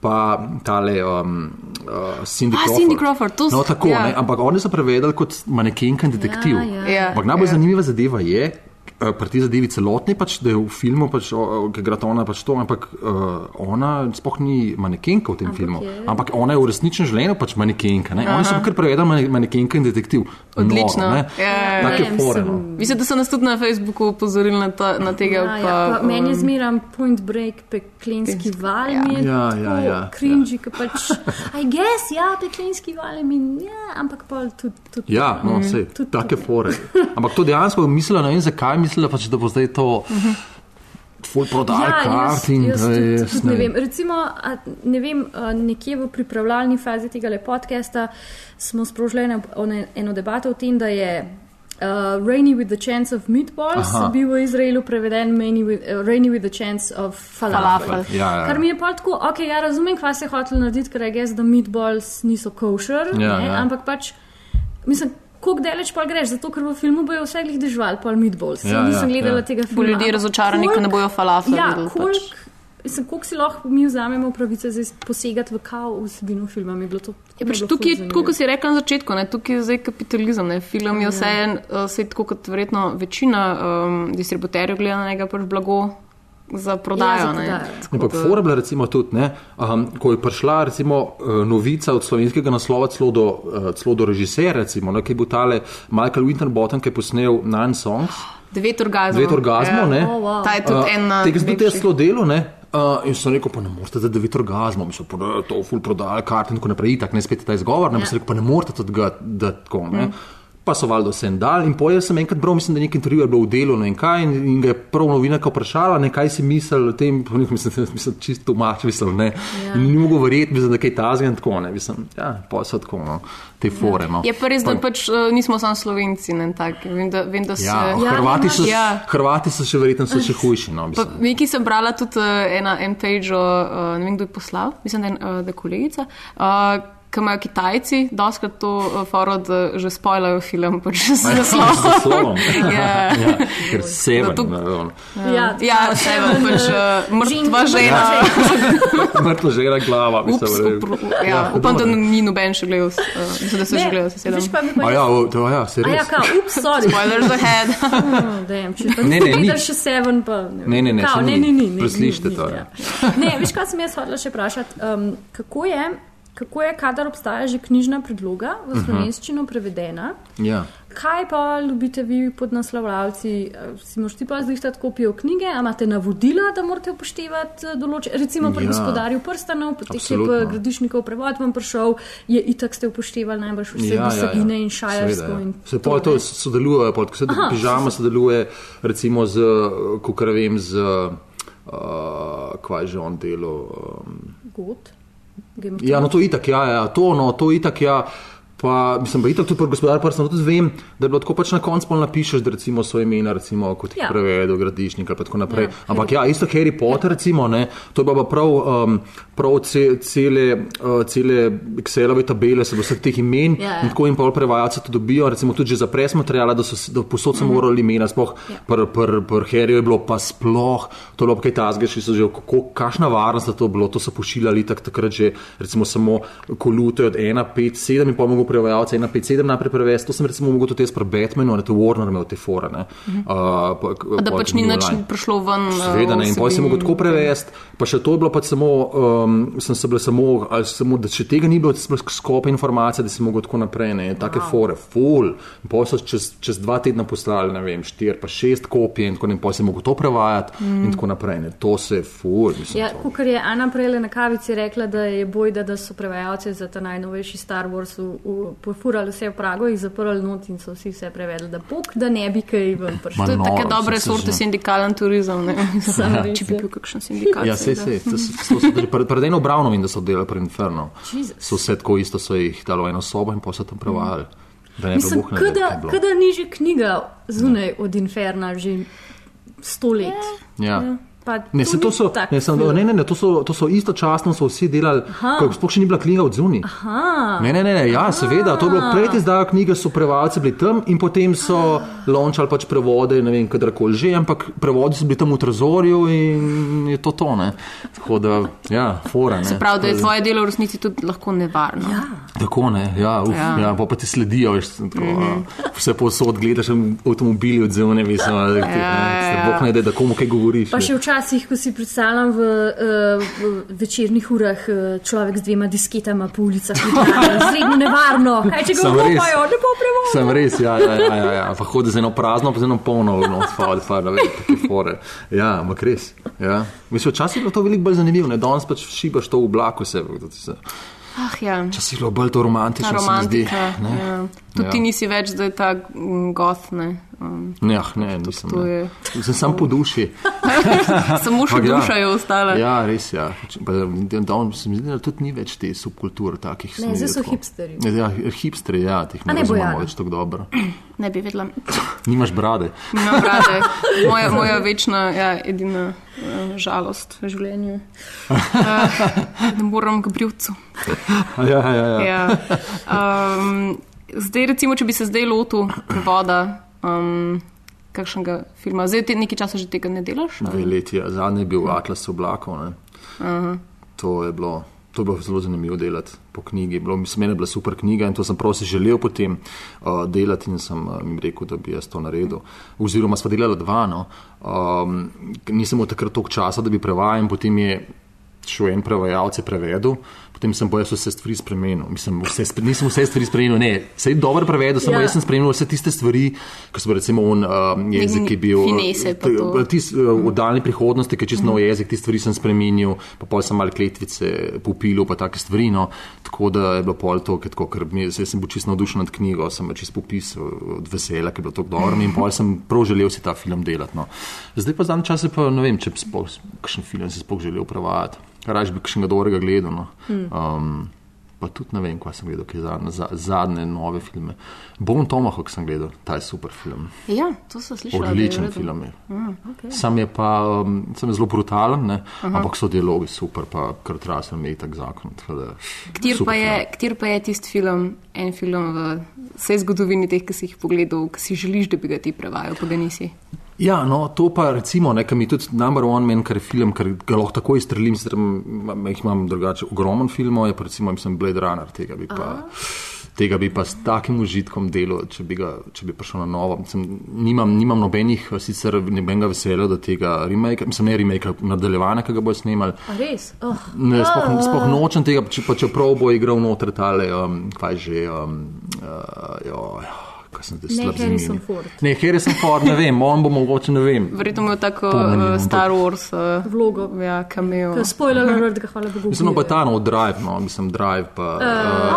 Pa tale um, uh, Cindy Crawford. Cindy Crawford, to no, tako, ja. Ampak oni so prevedali kot manekenka in detektiv. Ja, ja. ja. Ampak najbolj ja. zanimiva zadeva je, Eh, pri tej zadevi celotni, pač, da je v filmu, pač, ki gre ona pač to, ampak uh, ona sploh ni manekenka v tem ampak filmu. Je. Ampak ona je v resničnem življenju pač manekenka. Oni so kar prevedali manekenka in detektiv. Odlično. No, ja, Tako je foreno. Mislim, da so nas tudi na Facebooku upozorili na, ta, na tega. Ja, pa, ja, pa, um, meni je zmeram point break, peklinski val. Ja, ja, ja. ja Krinži, ja. pač. I guess, ja, peklinski val je mi, ja, ampak pa tudi. tudi ja, no, vse. Take fore. Ampak to dejansko mislila, ne vem zakaj mislila, pač, da bo zdaj to. Uh -huh. Tvoj prodaj, ja, kart in da je vse. Ne vem, recimo, ne vem, nekje v pripravljalni fazi tega podcasta smo sprožili eno debato o tem, da je uh, Rainy with the Chance of Meatballs Aha. bil v Izraelu preveden with, uh, Rainy with the Chance of Falafel. falafel. Ja, ja. Kar mi je pa tako, ok, ja razumem, kaj se je hotel narediti, ker je gess, da meatballs niso kosher, ja, ja. ampak pač, mislim, Kako daleč pa greš, zato ker v filmu bojo vse glih dežval, pol meatballs. Ja, Ja, nisem gledala ja. tega Bo filma. ljudje ampak razočarani, ker ne bojo falafel Ja, videli, koliko pač. pač. si lahko mi vzamemo pravice za posegati v kao vsebino filma, mi je bilo to. Ja, pač bilo tukaj, ful tako kot si rekla na začetku, ne, tukaj je zdaj kapitalizem. Ne. Film je vse en, sej tako kot verjetno večina um, distributerjev gleda na njega pač blago za prodajo. Ja, za ne. prodajo. Tako Ampak fora je bila recimo tudi, ne, um, ko je prišla recimo eh, novica od slovenskega naslova celo do, uh, celo do režiserja, recimo, ne, ki je bil tale Michael Winterbottom, ki je posnel Nine Songs, Devet orgazmov. devet orgazmov, ne. Oh, wow. Ta je tudi Uh, en na Tega tudi jaz večjih. zelo delal, ne. Uh, in sem rekel, pa ne morete za devet orgazmov, mislim, pa da je to ful prodajal kart in tako naprej, itak ne spet ta izgovor, ne, ja. sem rekel, pa ne morete tudi ga, da tako, ne. Mm. Pa so valjda vse en dal in pojem sem enkrat bral, mislim, da nek intervju je bil v delu ne, in kaj in, in ga je prav novinarka vprašala, ne, kaj si mislil o tem, pa nek, mislim, mislim, čisto mač, mislim, ne. Ja. In ni mogel verjeti, mislim, da kaj tazga in tako, ne, mislim, ja, pa so tako, no, te fore, no. Je pa res, da pač uh, nismo samo slovenci, ne. Vem, da, vem, da se. Ja, Ja, Hrvati, so, ja. Hrvati so še verjetno so še hujši, no, Pa, mislim. nekaj sem brala tudi uh, ena, en page, uh, ne vem, kdo je poslal, mislim, da je, uh, da je kolegica. Uh, Ki imajo Kitajci, doskrat to uh, foro, da že spojlajo film, pač z Z naslovom. naslovom. Ja. ja, ker seven, to- no, Ja, Ja, seven, pač uh, mrtva Žen- žena. Mrtva žena glava, Ups, mislim. upro, ja, upam, da ni noben še gledal, uh, mislim, da so že gledali, se sedem. A ja, o, to, ja, se A ja, res. kao, ups, sorry. Spoilers ahead. Oh, damn, če pa Ne, ne, gledali še Seven, pa Ne, ne, ne, Kao, ne, ni, Preslišite ni, to, ja. ja. Ne, veš, kaj sem jaz hodila še vprašati? Um, kako je, kako je, kadar obstaja že knjižna predloga v slovenščino prevedena? Ja. Kaj pa ljubite vi pod naslovljavci? Si možete pa zlihtati kopijo knjige, a imate navodila, da morate upoštevati določene, recimo pri Ja. ja. gospodarju prstanov, potem je gradišnikov prevod vam prišel, je itak ste upoštevali najbrž vse ja, besedine ja, ja. in šajersko. in Se pa to sodeluje, ko Aha, pižama sodeluje recimo z, kako vem, z, uh, kaj že on delo. Um, God. Ja, no to itak, ja, ja, to, no, to itak, ja. Pa, mislim, da itak tudi pri gospodarju prstano tudi vem, da je bilo tako pač na koncu pol napišeš, da recimo svoje imena, recimo kot jih ja. Prevedo, gradišnik ali pa tako naprej. Ja, Ampak ja, isto Harry Potter, recimo, ne, to je pa prav, um, prav ce, cele, uh, cele Excelove tabele, se vseh teh imen Ja, ja. in tako in pol prevajalce to dobijo, recimo tudi že za pres materijala, da so da posod so morali imena, sploh Ja. pri pr, pr Harryju je bilo pa sploh, to je bilo pa kaj tazga, še so že, kako, kakšna varnost je to bilo, to so pošiljali tak, takrat že, recimo samo kolute od 1, 5, 7 in pa mogo prevajalce 1, 5, 7 naprej prevesti, to sem recimo mogel tudi jaz pri Batmanu, ne, to Warner imel te fore, ne. Uh, pa, Mhm. Da pač ni nič prišlo ven. uh, Seveda ne, in si vsebin. mogel tako prevesti, pa še to je bilo pač samo, um, sem se bile samo, ali samo, da če tega ni bilo, si bil skop informacije, da si mogel tako naprej, ne, take wow. fore, full. In pol so čez, čez dva tedna poslali, ne vem, štiri pa šest kopij in tako naprej, pol si mogel to prevajati mm. in tako naprej, ne, to se je full, mislim. Ja, kot je Ana prej na kavici rekla, da je bojda, da so prevajalci za ta najnovejši Star Wars v- v- pofurali vse v Prago, jih zaprli not in so vsi vse prevedli, da pok, da ne bi kaj ven To Ma je prišlo. noro, take dobre sorte sindikalen turizem. ne. Samo res, Če bi ja. bil kakšen sindikat. Ja, se, seveda. se, to to tudi pred pred eno obravno in da so delali pri Inferno. Jesus. So vse tako isto, so jih dalo eno sobo in pa so tam prevajali. Da ne Mislim, je kada, ni že knjiga zunaj od Inferna, že sto let. Ja. Pa Ne, se to so, ne, sem, ne, ne, ne, to so, to so istočasno, so vsi delali, ko sploh še ni bila knjiga od zunaj. Ne, ne, ne, ne, ja, seveda, to je bilo pred izdajo knjige, so prevajalci bili tam in potem so lončali pač prevode, ne vem, kadarkoli že, ampak prevodi so bili tam v trezorju in je to to, ne. Tako da, ja, fora, ne. Prav, da je tvoje delo v resnici tudi lahko nevarno. Ja. Tako ne, ja, uf, ja. Ja. ja pa, pa ti sledijo, veš, tako, mm -hmm. vse posod gledaš avtomobili od zunaj, mislim, da ti, Ja, ne, ja, se ja. Bog ne da, da komu kaj govoriš. Pa še včasih, ko si predstavljam v, uh, v večernih urah uh, človek z dvema disketama po ulicah, Ljubljane, zredno nevarno. Kaj če ga vlopajo, ne bo prevoz. Sem res, ja, ja, ja, ja, ja. pa hodi z eno prazno, pa z eno polno, no, spad, spad, ne vem, take fore. Ja, ampak res. Ja. Mislim, včasih je bilo to veliko bolj zanimivo, ne, danes pač šibaš to v oblaku se. Ah, ja. Včasih je bilo bolj to romantično, se mi zdi. romantika. Ne, Ja. Tudi Ja. ti nisi več, da je ta mm, goth. Ne. Um, ne, ah, ne nisem. to Ne. je- Sem sam po duši. samo še ja. duša je ostala. Ja, res je. Ja. Danes se mi zdi, da tudi ni več te subkulture takih. Ne, zdaj so tako. hipsterji. Ja, hipsteri, ja, teh ne ne, razumemo več tako dobro. Ne bi vedela. Nimaš brade. Imam brade. Moja, moja večna, ja, edina žalost v življenju. Uh, ne moram k brivcu. Ja, ja, ja. Ja. Um, Zdaj, recimo, če bi se zdaj lotil prevoda um, kakšnega filma, zdaj ti nekaj časa že tega ne delaš? Dve leti, ja. zadnji je bil Atlas oblakov. ne. To je bilo. To je bilo zelo zanimivo delati po knjigi. Bilo, mislim, meni je bila super knjiga in to sem prav si želel potem uh, delati in sem uh, jim rekel, da bi jaz to naredil. Oziroma, sva delala dva. No. Um, nisem imel takrat toliko časa, da bi prevajal in potem je šel en prevajalec je prevedel. Potem sem pa jaz vse stvari spremenil. Mislim, vse, spre- nisem vse stvari spremenil, ne, vse je dobro prevedel, samo Ja. ja. jaz sem spremenil vse tiste stvari, ki so recimo un, um, jezik, ki je bil. finese pa to. Mhm. Tis, v daljni prihodnosti, ki je čisto nov jezik, ti stvari sem spremenil, pa pol sem malo kletvice popilil, pa take stvari. No. Tako da je bilo pol to, ker, tako, ker mi, jaz sem bil čisto navdušen nad knjigo, sem čisto popisal od vesela, ker je bilo tako dobro in pol sem prav želel si ta film delati. No. Zdaj pa zadnji čas je pa ne vem, če bi sploh kakšen film si sploh želel prevajati. Raž bi kakšnega dobrega gledal. No. Um, Pa tudi ne vem, kaj sem gledal, kaj zadnje, za, zadnje nove filme. Bom Tomahawk sem gledal, ta je super film. Ja, to sem slišal. Odličen film je. Okay. Sam je pa um, sam je zelo brutalen, ne? ampak so dialogi super, pa kar trasel mi je tak zakon. Kjer pa, je, kjer pa je tisti film, en film v vsej zgodovini teh, ki si jih pogledal, ki si želiš, da bi ga ti prevajal, pa ga nisi? Ja, no, to pa recimo, nekaj mi tudi number one men, kar je film, ker ga lahko takoj strelim, sicer jih imam drugače ogromen filmov, je pa recimo, mislim, Blade Runner, tega bi pa. Tega bi pa s takim užitkom delal, če bi, ga, če bi prišel na novo. Mislim, nimam, nimam nobenih, eh, sicer nobenega veselja do tega remake, mislim, ne remake, nadaljevanja, ki ga bojo snimali. A res? Oh. Ne, sploh, sploh nočem tega, če, pa čeprav bo igral noter tale, um, kaj že. Um, uh, jo, kaj sem zdaj Ne slab z Harrison imeni. Ford. Ne, Harrison Ford, ne vem, on bo mogoče, ne vem. Verjetno imel tako uh, Star Wars uh, Vlogo. Ja, kameo. Spoiler alert, ga hvala Bogu. Mislim, no, pa ta nov drive, no, mislim, drive pa. Uh,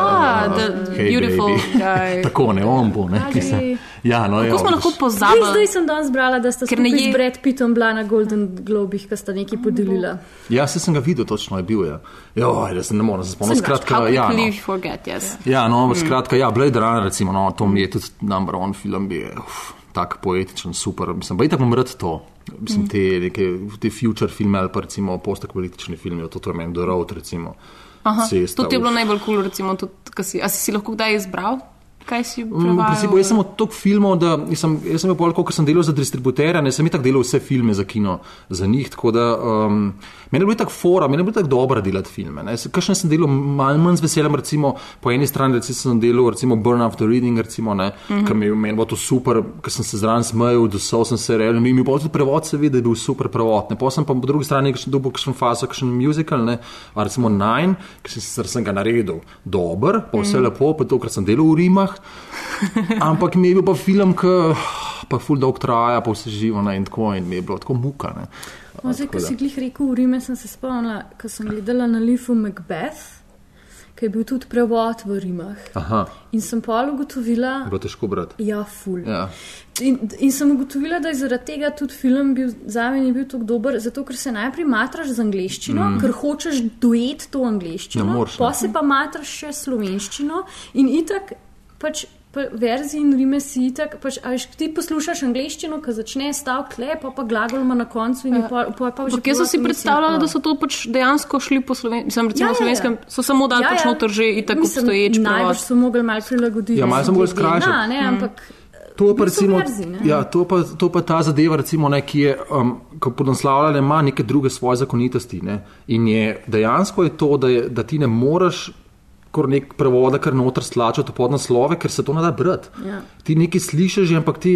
Ah, the Hey, beautiful baby. guy. Tako ne, on bo, ne. Ki se- Ja, no, ja, Kako smo lahko pozabili? zdaj sem danes brala, da ne skupaj je- z Brad Pittom bila na Golden Globih, ki sta nekaj podelila. Ja, se sem ga videl, točno je bil. Ja, Joj, da se ne morem se spomniti. Skratka, ja. No. forget, yes. Ja, no, mm. skratka, ja, Blade Runner, recimo, no, to mi je tudi number one film, je uf, tak poetičen, super. Mislim, pa itak bom rad to. Mislim, te, neke, te future filme ali pa recimo postapolitične filme, to, to je meni do road, recimo. Aha, Cesta, to ti je bilo najbolj kul, cool, recimo, tudi, ko si, a si si lahko kdaj izbral, kaj si Mm, V principu, jaz sem od toliko filmov, da sem, jaz sem pol, ko sem delal za distributerja, ne sem itak delal vse filme za kino, za njih. Tako da um, meni je bilo tako fora, meni je bilo tako dobro delati filme. ne. Jaz- Kakšne sem delal malo manj z veseljem, recimo po eni strani recimo, sem delal recimo Burn After Reading, recimo, ne, mm -hmm. ker mi je meni bilo to super, ker sem se zraven smejal, dosal sem se real, mi je pa tudi prevod se vidi, da je bil super prevod. Ne. Pa sem pa po drugi strani kakšen dobil kakšen faso, kakšen musical, ne, recimo Nine, ki sem, sem ga naredil dober, pa vse mm. lepo, pa to, ker sem delal v Rimah. Ampak mi je bil pa film, ki pa ful dolg traja, pa vse živo ne, in tako in mi je bilo tako muka. Ne. No, zdaj, ko da- si glih rekel v Rime, sem se spomnila, ko sem gledala na Lifu Macbeth, ki je bil tudi prevod v Rimah. Aha, In sem pa ugotovila, je bilo težko brati. ja, ful. Ja. In, in sem ugotovila, da je zaradi tega tudi film bil, za me bil tako dober, zato ker se najprej matraš z angliščino, mm. ker hočeš dojet to angliščino, moreš, ne. pa se pa matraš še slovenščino in itak pač. Pa verziji in rime si itak, pač, a veš, ti poslušaš angliščino, ki začne stavek le, pa pa glagol ima na koncu in je pa, pa, pa že jaz sem si predstavljala, mislim, da so to pač dejansko šli po slovenskem, recimo Ja, ja, ja, ja. slovenskem, so samo dali ja, pač noter že itak Mislim, obstoječ Najbrž so mogli malo prilagoditi. Ja, malo so mogli glede skrajšati. na, Ne, ampak To je pa, recimo, verzij, ne. ja, to, pa, to pa ta zadeva, recimo, ne, ki je, um, ko podnaslavlja, ima neke druge svoje zakonitosti. Ne, in je dejansko je to, da, je, da ti ne moreš kar nek prevoda, kar noter stlačati pod naslove, ker se to ne da brati. Ja. Ti nekaj slišiš, ampak ti,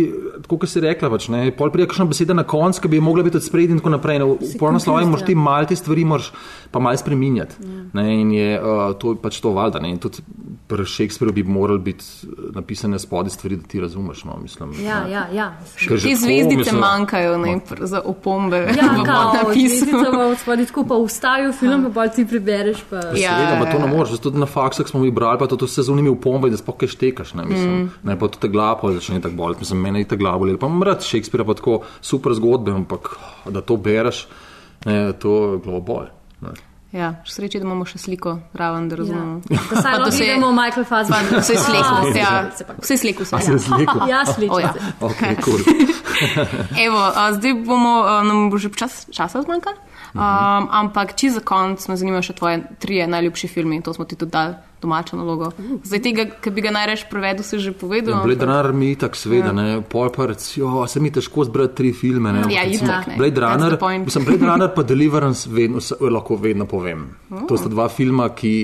kot si rekla, pač, ne, pol prije kakšna beseda na koncu, ki bi mogla biti od spredaj in tako naprej. Ne, v pol naslove confused, moraš ti mal te stvari moraš pa mal spreminjati. Ja. Ne, in je uh, to pač to valjda. Ne, tudi pri Shakespeareu bi moral biti uh, napisane spodaj stvari, da ti razumeš. No, mislim, Ja, ja, ja. Te zvezdice mislim- manjkajo ne, pr- za opombe Ja, kao, zvezdica pa odspadi tako, pa ustavijo film, pa bolj ti prebereš. Pa. Ja. Seveda, pa to ne moreš. Tudi na faksah smo mi brali, pa to, to vse z unimi upombe, da sploh kaj štekaš. Ne, mislim, mm. ne pa tudi glavo začne tako boleti. Mislim, mene je ta glava bolela. Pa imam rad Shakespearea, pa tako super zgodbe, ampak da to bereš, ne, to je glavo bolj. Ne. Ja, še sreče, da imamo še sliko raven, da razumemo. Da saj Pa da lahko se- gledamo Michael Fassbender. Vse sleku, A, ja. Vse sleku se. A se je zlekel? Ja, slično. O, ja. Ok, cool. Evo, a, zdaj bomo, a, nam bo že čas, časa zmanjkalo, um, ampak če za konec me zanimajo še tvoje trije najljubši filmi, to smo ti tudi dali domačo nalogo. Zdaj tega, ki bi ga najrež prevedel, si že povedal. Ja, Blade Runner mi tako sveda, ne, pol pa recijo, se mi težko zbrati tri filme, ne. Ja, recimo itak, ne. Blade Runner, mislim, Blade Runner pa Deliverance vedno, se- lahko vedno povem. To sta dva filma, ki,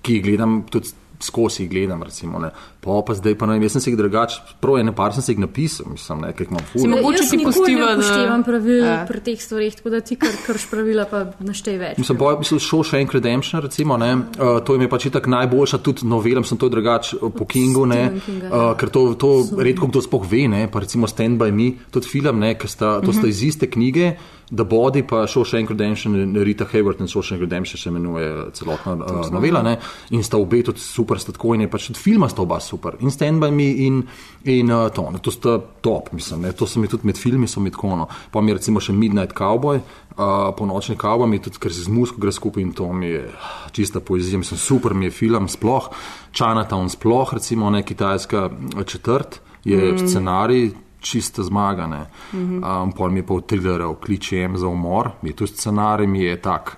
ki gledam tudi skozi jih gledam, recimo, ne. Pa pa zdaj pa ne vem, jaz sem se jih drugače, prav ene par sem se jih napisal, mislim, ne, jih imam Si ful. mo- Mogoče nikoli pustiva, da- upoštevam pravil Ja. pri teh stvarih, tako da ti kar krš pravila, pa naštej več. Mislim, pa mislim, Shawshank Redemption, recimo, ne, uh, to je mi pač itak najboljša, tudi novelam sem to drugače uh, po Kingu, ne, Kinga, ja. uh, ker to, to redko kdo spoh ve, ne, pa recimo Stand by Me, tudi film, ne, ker sta, to sta iz iste knjige, The Body pa Shawshank Redemption, Rita Hayward in Shawshank Redemption se imenuje celotna uh, novela, ne, in sta obe tudi super, sta tako in je pač tudi filma sta oba super, in Stand by Me in, in uh, to, ne, to sta top, mislim, ne, to so mi tudi med filmi, so mi tako, no, pa mi recimo še Midnight Cowboy, uh, ponočni kavboj, mi tudi, ker se z muziko gre skupaj in to mi je ah, čista poezija, mislim, super mi je film, sploh Chinatown, sploh recimo ne kitajska eh, četrt, je mm. scenarij. Čista zmaga. Mm -hmm. um, pol mi je pa v trilerju kličem za umor, mi je tu scenarij, mi je tak.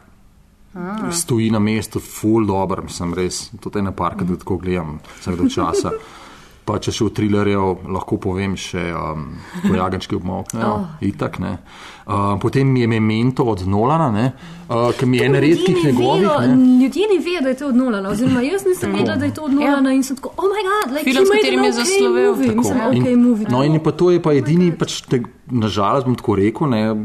Ah. Stoji na mestu, full dobro, mislim res. To je ena parka, da tako gledam, vsak do časa. Pa če še v trilerju lahko povem še um, pojagančki obmoknejo, oh. itak ne. Uh, potem mi je memento od Nolana, ne, uh, ki mi je ena redkih njegovih. Ne. Ljudje ne vedo, da je to od Nolana, oziroma jaz nisem vedela, da je to od Nolana in sem tako, oh moj bog, like, Film, s katerim je okay zaslovel. movie." Tako. Mislim, In- ok, movie. No, in pa to je pa edini, pač, te, nažalost, bom tako rekel, ne, uh,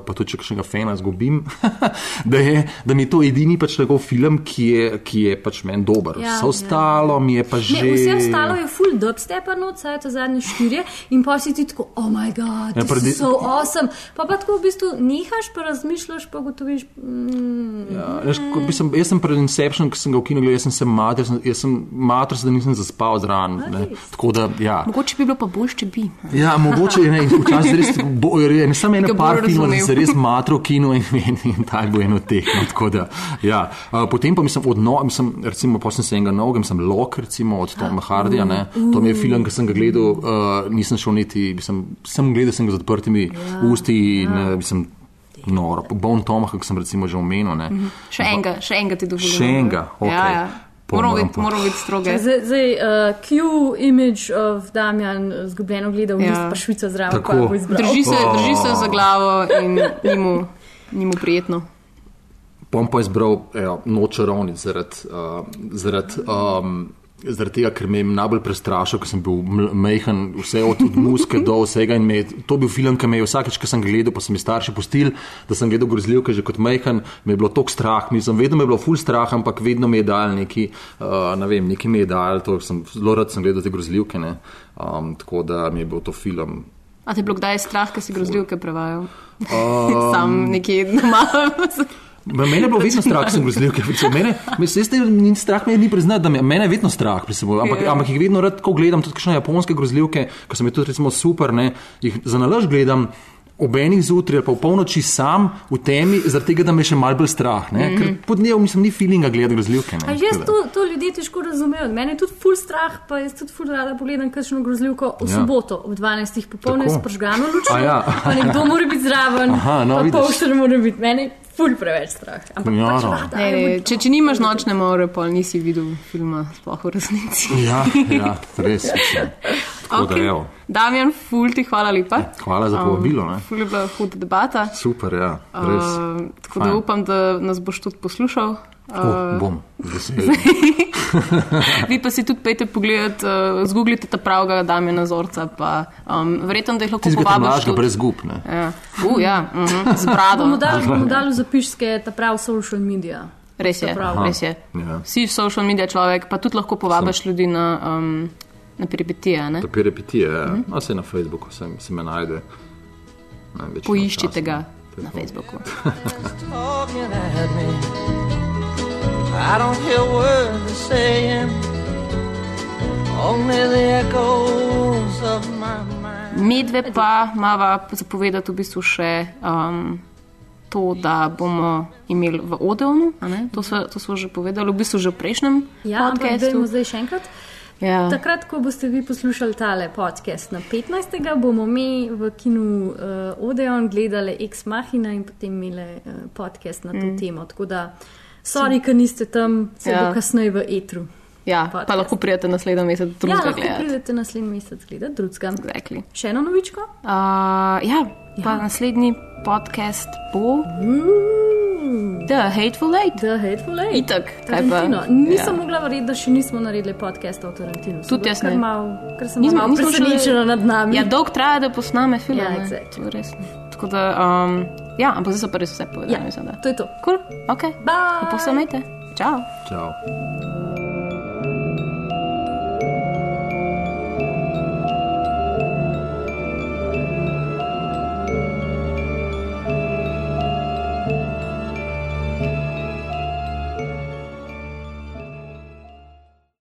pa tudi če kakšnega fena zgubim, da, je, da mi je to edini pač njegov film, ki je, ki je pač meni dober. Ja, Vse ostalo mi je pa že. Ne, vse ostalo je full dubstepa, no, vsaj to zadnje štirje, in pa si ti tako, oh moj bog, Ja, predi- so awesome. Pa pa tako v bistvu nehaš, pa razmišljaš, pa gotoviš, mm, Ja, veš, sem, jaz sem pred Inception, ki sem ga gledal, jaz sem se mater, jaz sem, mater, da nisem zaspal zraven. da, ja. Mogoče bi bilo pa bolj, če bi. Ja, mogoče je ne, včasih res bo, je, ne samo Ga par filmov, da razumel. se res matro v kinu in, in, in ta bo eno teh. No, da, ja. uh, potem pa mislim, od no, mislim, recimo, pa sem se enega novega, sem Lok, recimo od Toma Hardija, ne. To mi je film, ki sem ga gledal, uh, nisem šel niti, mislim, sem gledal sem ga z odprtimi usti in, uh, mislim, noro. Bon Tomah, ki sem recimo že omenil, ne. Še enega, še enega ti dovolim. Še enega, okej. Ja, ja. Moramo moram biti, moramo biti stroge. Zdaj, zdaj uh, Q image of Damjan, zgubljeno gledal, Ja. ja. pa švica zraven, pa bo izbral. Drži se, Oh. drži se za glavo in ni mu, ni mu prijetno. Bom pa izbral ejo, noč ravnic zaradi uh, zarad, um, zaradi tega, ker me je najbolj prestrašil, ker sem bil majhen, vse od, od muske do vsega. me je- To je bil film, ki me je vsakeč, ko sem gledal, pa so mi starši pustili, da sem gledal grozljivke že kot majhen, me je bilo tok strah, mislim, vedno me je bilo ful strah, ampak vedno mi je dal neki, uh, ne vem, neki mi je dal, to sem zelo rad sem gledal te grozljivke, ne. Um, tako da mi je bil to film. A te je bilo kdaj strah, ker si grozljivke prevajal? Um, Sam nekje doma. Mene je bilo vedno strah, ko sem grozljivke. Mene, ne- ni strah me ni priznati, da me, mene je vedno strah pri sebi. Ampak, Ja. ampak jih vedno rad tako gledam, tudi kakšne japonske grozljivke, ki so mi tudi recimo super, ne, jih za nalaž gledam. Ob enih zjutraj, pa v polnoči sam v temi, zaradi tega, da me še mal bolj strah. Mm -hmm. Ker pod dnevom mislim, ni feelinga gledati grozljivke. ne. A jaz to, to ljudje težko razumejo. Mene je tudi full strah, pa jaz tudi full rada pogledam kakšno grozljivko v Ja. soboto ob 12. popoldne s požgano lučjo. Ja. Pa nekdo mora biti zraven, Aha, no, pa vidiš. polšter mora biti. Mene je full preveč strah. Ampak Ja, pač no. rada. Ne, ne, če, če nimaš nočne more, pa nisi videl filma, sploh v resnici. Ja, ja, res. Tako okay. da, evo. Damjan, ful ti hvala lepa. Hvala za povabilo. ne. Ful je bila huda debata. Super, ja, res. Uh, tako da Fajn. upam, da nas boš tudi poslušal. Oh, bom, vesel. Vi pa si tudi pejte pogledat, uh, zgooglite ta pravega Damjana Zorca, pa um, verjetno, da jih lahko povabiš. tudi. brez gub, ne. Ja, uh, ja uh -huh, z brado. Bomo dali, bomo dali zapiške, ta prav social media. Res je, Prav. res je. Ja. Si social media človek, pa tudi lahko povabiš ljudi na, um, na peripetije. ne? Papir repetije, ja. -hmm. a se na Facebooku se, se me najde. Ne, Poiščite časa. ga na Facebooku. I don't hear words they're saying, only the echoes of my mind. Medve pa imamo zapovedati v bistvu še um, to, da bomo imeli v Odeonu. a ne? To smo to sva že povedali, v bistvu že v prejšnjem Ja, ampak podcastu. dajmo zdaj še enkrat. Ja. Takrat, ko boste vi poslušali tale podcast na 15. bomo mi v kinu uh, Odeon gledali Ex Machina in potem imeli uh, podcast na to mm. temo. Tako da Sorry, ker niste tam, se Ja. bo kasneje v etru. Ja, Podcast. pa lahko prijete naslednji mesec Ja, drugega lahko gledati. pridete naslednji mesec gledati drugega. Exactly. Še eno novičko? Uh, ja, pa naslednji podcast bo The Hateful Eight. The Hateful Eight. Itak? Tarantino. Nisem Ja. mogla verjeti, da še nismo naredili podcasta o Tarantinu. Sem Tudi jaz ne. Mal, ker sem Nismo- šli- presenečena nad nami. Ja, dolg traja, da posname film. Ja, exactly. Tako da, um, ja, ampak zdaj so pa res vse povedali. Ja, mislim, da. to je to. Cool, ok. Bye. Lepo se imejte. Čau. Čau.